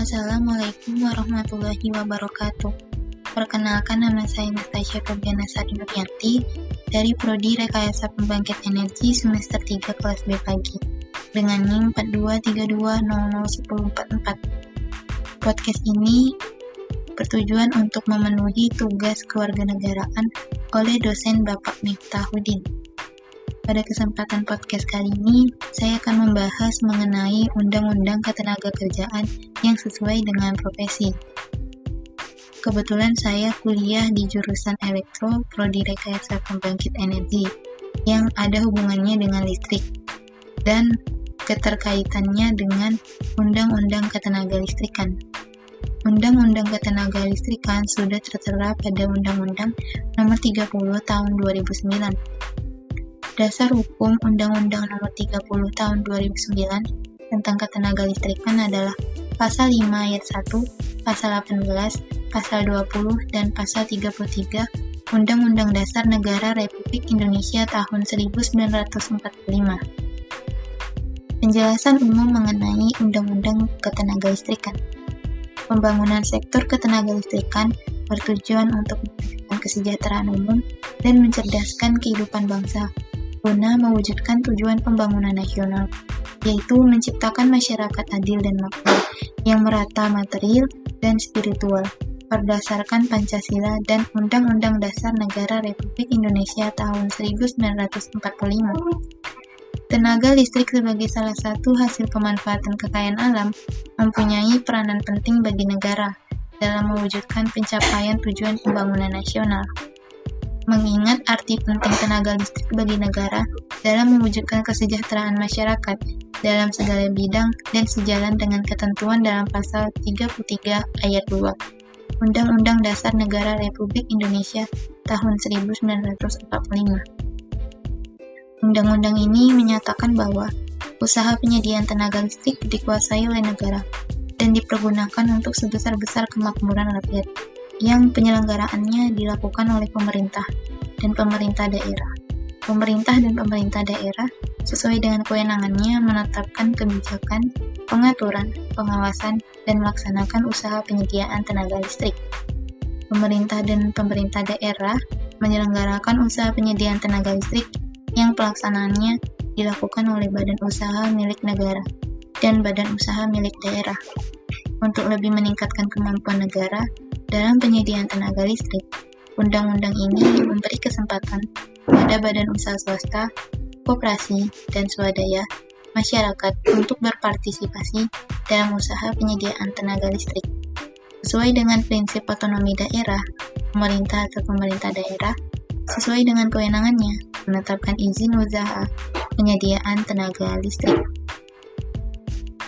Assalamualaikum warahmatullahi wabarakatuh. Perkenalkan nama saya Natasha Febriana Sari Nuryanti dari Prodi Rekayasa Pembangkit Energi semester 3 kelas B pagi dengan NIM 4230001044. Podcast ini bertujuan untuk memenuhi tugas kewarganegaraan oleh dosen Bapak Miftahudin. Pada kesempatan podcast kali ini, saya akan membahas mengenai Undang-Undang Ketenagakerjaan yang sesuai dengan profesi. Kebetulan saya kuliah di jurusan Elektro Prodi Rekayasa Pembangkit Energi yang ada hubungannya dengan listrik dan keterkaitannya dengan Undang-Undang Ketenagalistrikan. Undang-Undang Ketenagalistrikan sudah tertera pada Undang-Undang Nomor 30 Tahun 2009 Dasar Hukum Undang-Undang Nomor 30 Tahun 2009 tentang ketenaga listrikan adalah Pasal 5 ayat 1, Pasal 18, Pasal 20, dan Pasal 33 Undang-Undang Dasar Negara Republik Indonesia tahun 1945. Penjelasan umum mengenai Undang-Undang Ketenaga Listrikan. Pembangunan sektor ketenaga listrikan bertujuan untuk kesejahteraan umum dan mencerdaskan kehidupan bangsa guna mewujudkan tujuan pembangunan nasional, yaitu menciptakan masyarakat adil dan makmur yang merata material dan spiritual berdasarkan Pancasila dan Undang-Undang Dasar Negara Republik Indonesia tahun 1945. Tenaga listrik sebagai salah satu hasil pemanfaatan kekayaan alam mempunyai peranan penting bagi negara dalam mewujudkan pencapaian tujuan pembangunan nasional mengingat arti penting tenaga listrik bagi negara dalam mewujudkan kesejahteraan masyarakat dalam segala bidang dan sejalan dengan ketentuan dalam pasal 33 ayat 2 Undang-Undang Dasar Negara Republik Indonesia tahun 1945. Undang-undang ini menyatakan bahwa usaha penyediaan tenaga listrik dikuasai oleh negara dan dipergunakan untuk sebesar-besar kemakmuran rakyat yang penyelenggaraannya dilakukan oleh pemerintah dan pemerintah daerah. Pemerintah dan pemerintah daerah sesuai dengan kewenangannya menetapkan kebijakan, pengaturan, pengawasan, dan melaksanakan usaha penyediaan tenaga listrik. Pemerintah dan pemerintah daerah menyelenggarakan usaha penyediaan tenaga listrik yang pelaksanaannya dilakukan oleh badan usaha milik negara dan badan usaha milik daerah. Untuk lebih meningkatkan kemampuan negara, dalam penyediaan tenaga listrik, undang-undang ini memberi kesempatan pada badan usaha swasta, koperasi, dan swadaya masyarakat untuk berpartisipasi dalam usaha penyediaan tenaga listrik. Sesuai dengan prinsip otonomi daerah, pemerintah atau pemerintah daerah sesuai dengan kewenangannya menetapkan izin usaha penyediaan tenaga listrik.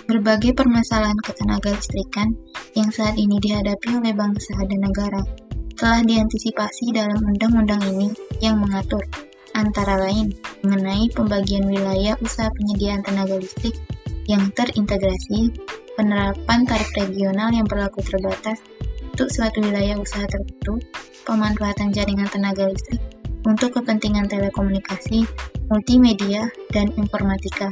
Berbagai permasalahan ketenaga listrikan yang saat ini dihadapi oleh bangsa dan negara telah diantisipasi dalam undang-undang ini yang mengatur antara lain mengenai pembagian wilayah usaha penyediaan tenaga listrik yang terintegrasi, penerapan tarif regional yang berlaku terbatas untuk suatu wilayah usaha tertentu, pemanfaatan jaringan tenaga listrik untuk kepentingan telekomunikasi, multimedia, dan informatika,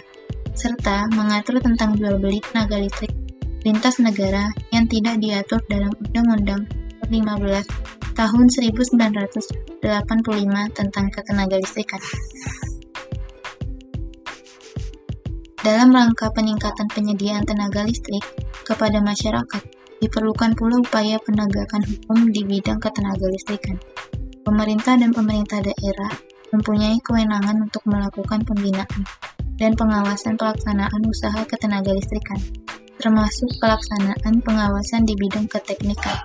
serta mengatur tentang jual beli tenaga listrik lintas negara yang tidak diatur dalam Undang-Undang 15 tahun 1985 tentang ketenagalistrikan. Dalam rangka peningkatan penyediaan tenaga listrik kepada masyarakat, diperlukan pula upaya penegakan hukum di bidang ketenaga listrikan. Pemerintah dan pemerintah daerah mempunyai kewenangan untuk melakukan pembinaan dan pengawasan pelaksanaan usaha ketenaga listrikan termasuk pelaksanaan pengawasan di bidang keteknikan.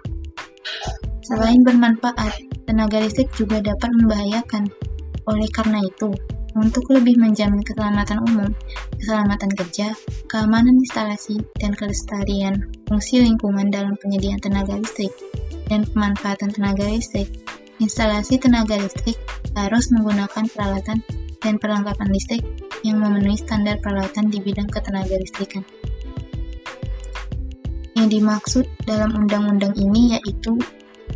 Selain bermanfaat, tenaga listrik juga dapat membahayakan. Oleh karena itu, untuk lebih menjamin keselamatan umum, keselamatan kerja, keamanan instalasi, dan kelestarian fungsi lingkungan dalam penyediaan tenaga listrik dan pemanfaatan tenaga listrik, instalasi tenaga listrik harus menggunakan peralatan dan perlengkapan listrik yang memenuhi standar peralatan di bidang ketenaga listrikan. Yang dimaksud dalam undang-undang ini yaitu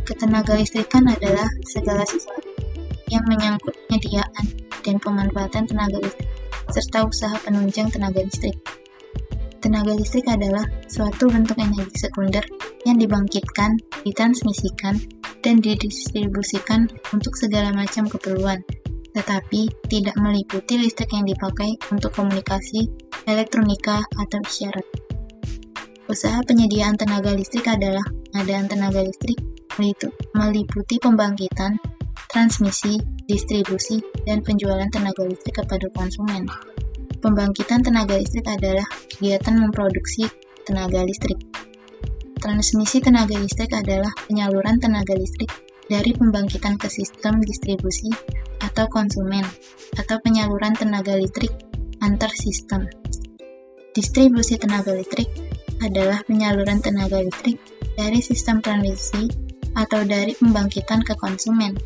ketenaga listrikan adalah segala sesuatu yang menyangkut penyediaan dan pemanfaatan tenaga listrik serta usaha penunjang tenaga listrik. Tenaga listrik adalah suatu bentuk energi sekunder yang dibangkitkan, ditransmisikan, dan didistribusikan untuk segala macam keperluan, tetapi tidak meliputi listrik yang dipakai untuk komunikasi, elektronika, atau isyarat. Usaha penyediaan tenaga listrik adalah pengadaan tenaga listrik meliputi pembangkitan, transmisi, distribusi, dan penjualan tenaga listrik kepada konsumen. Pembangkitan tenaga listrik adalah kegiatan memproduksi tenaga listrik. Transmisi tenaga listrik adalah penyaluran tenaga listrik dari pembangkitan ke sistem distribusi atau konsumen, atau penyaluran tenaga listrik antar sistem. Distribusi tenaga listrik adalah penyaluran tenaga listrik dari sistem transmisi atau dari pembangkitan ke konsumen.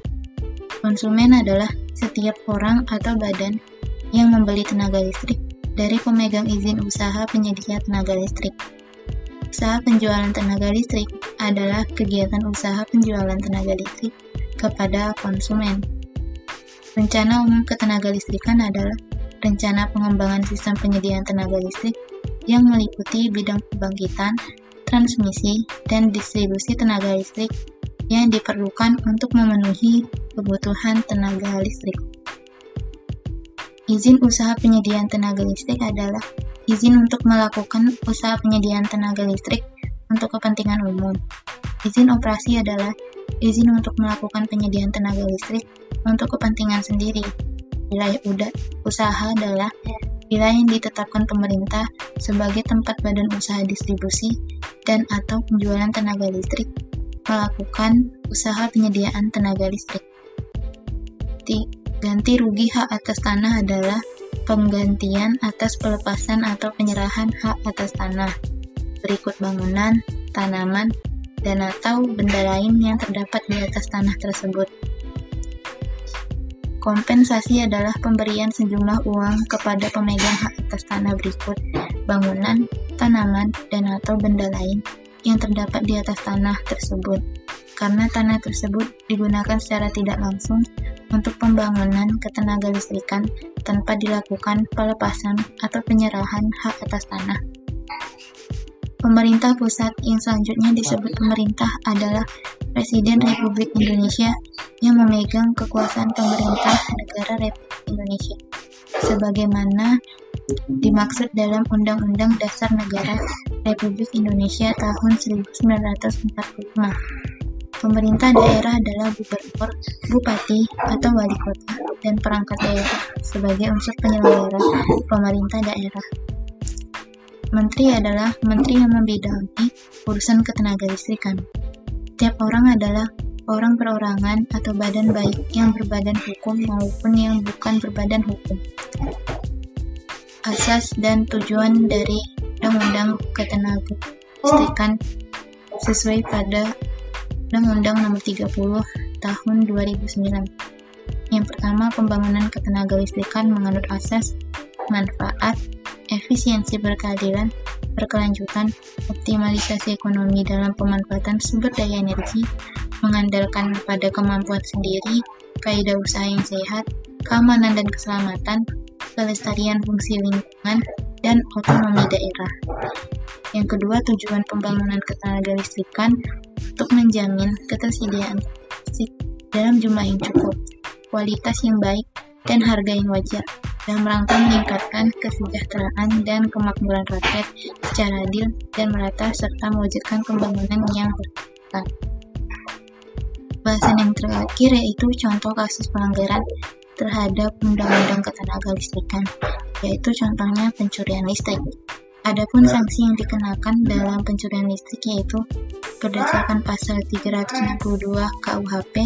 Konsumen adalah setiap orang atau badan yang membeli tenaga listrik dari pemegang izin usaha penyedia tenaga listrik. Usaha penjualan tenaga listrik adalah kegiatan usaha penjualan tenaga listrik kepada konsumen. Rencana umum ketenaga listrikan adalah rencana pengembangan sistem penyediaan tenaga listrik yang meliputi bidang pembangkitan, transmisi, dan distribusi tenaga listrik yang diperlukan untuk memenuhi kebutuhan tenaga listrik. Izin usaha penyediaan tenaga listrik adalah izin untuk melakukan usaha penyediaan tenaga listrik untuk kepentingan umum. Izin operasi adalah izin untuk melakukan penyediaan tenaga listrik untuk kepentingan sendiri. Wilayah usaha adalah wilayah yang ditetapkan pemerintah sebagai tempat badan usaha distribusi dan atau penjualan tenaga listrik melakukan usaha penyediaan tenaga listrik. Ganti rugi hak atas tanah adalah penggantian atas pelepasan atau penyerahan hak atas tanah, berikut bangunan, tanaman, dan atau benda lain yang terdapat di atas tanah tersebut. Kompensasi adalah pemberian sejumlah uang kepada pemegang hak atas tanah berikut bangunan, tanaman, dan atau benda lain yang terdapat di atas tanah tersebut, karena tanah tersebut digunakan secara tidak langsung untuk pembangunan ketenaga listrikan tanpa dilakukan pelepasan atau penyerahan hak atas tanah. Pemerintah pusat yang selanjutnya disebut pemerintah adalah Presiden Republik Indonesia yang memegang kekuasaan pemerintah negara Republik Indonesia sebagaimana dimaksud dalam Undang-Undang Dasar Negara Republik Indonesia tahun 1945. Pemerintah daerah adalah gubernur, bupati, atau wali kota, dan perangkat daerah sebagai unsur penyelenggara pemerintah daerah. Menteri adalah menteri yang membidangi urusan ketenaga listrikan. Tiap orang adalah orang perorangan atau badan baik yang berbadan hukum maupun yang bukan berbadan hukum. Asas dan tujuan dari Undang-Undang Ketenaga Listrikan sesuai pada Undang-Undang Nomor 30 Tahun 2009. Yang pertama, pembangunan ketenaga listrikan menganut asas manfaat, efisiensi berkeadilan, berkelanjutan, optimalisasi ekonomi dalam pemanfaatan sumber daya energi, mengandalkan pada kemampuan sendiri, kaidah usaha yang sehat, keamanan dan keselamatan, kelestarian fungsi lingkungan, dan otonomi daerah. Yang kedua, tujuan pembangunan ketenaga listrikan untuk menjamin ketersediaan listrik dalam jumlah yang cukup, kualitas yang baik, dan harga yang wajar dalam rangka meningkatkan kesejahteraan dan kemakmuran rakyat secara adil dan merata serta mewujudkan pembangunan yang berkelanjutan. Bahasan yang terakhir yaitu contoh kasus pelanggaran terhadap Undang-Undang Ketenaga Listrikan, yaitu contohnya pencurian listrik. Adapun sanksi yang dikenakan dalam pencurian listrik yaitu berdasarkan pasal 362 KUHP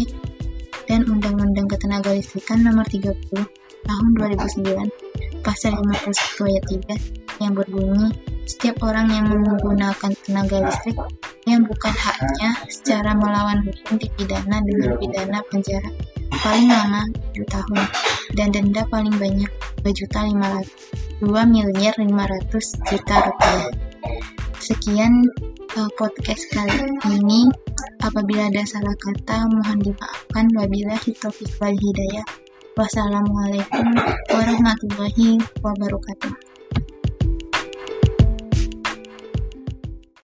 dan Undang-Undang Ketenaga Listrikan Nomor 30 Tahun 2009 Pasal 51 ayat 3 yang berbunyi setiap orang yang menggunakan tenaga listrik yang bukan haknya secara melawan hukum dipidana dengan pidana penjara paling lama 7 tahun dan denda paling banyak 2 juta 500 2 miliar 500 juta rupiah. Sekian uh, podcast kali ini. Apabila ada salah kata, mohon dimaafkan. Wabillahi taufiq wal hidayah. Wassalamualaikum warahmatullahi wabarakatuh.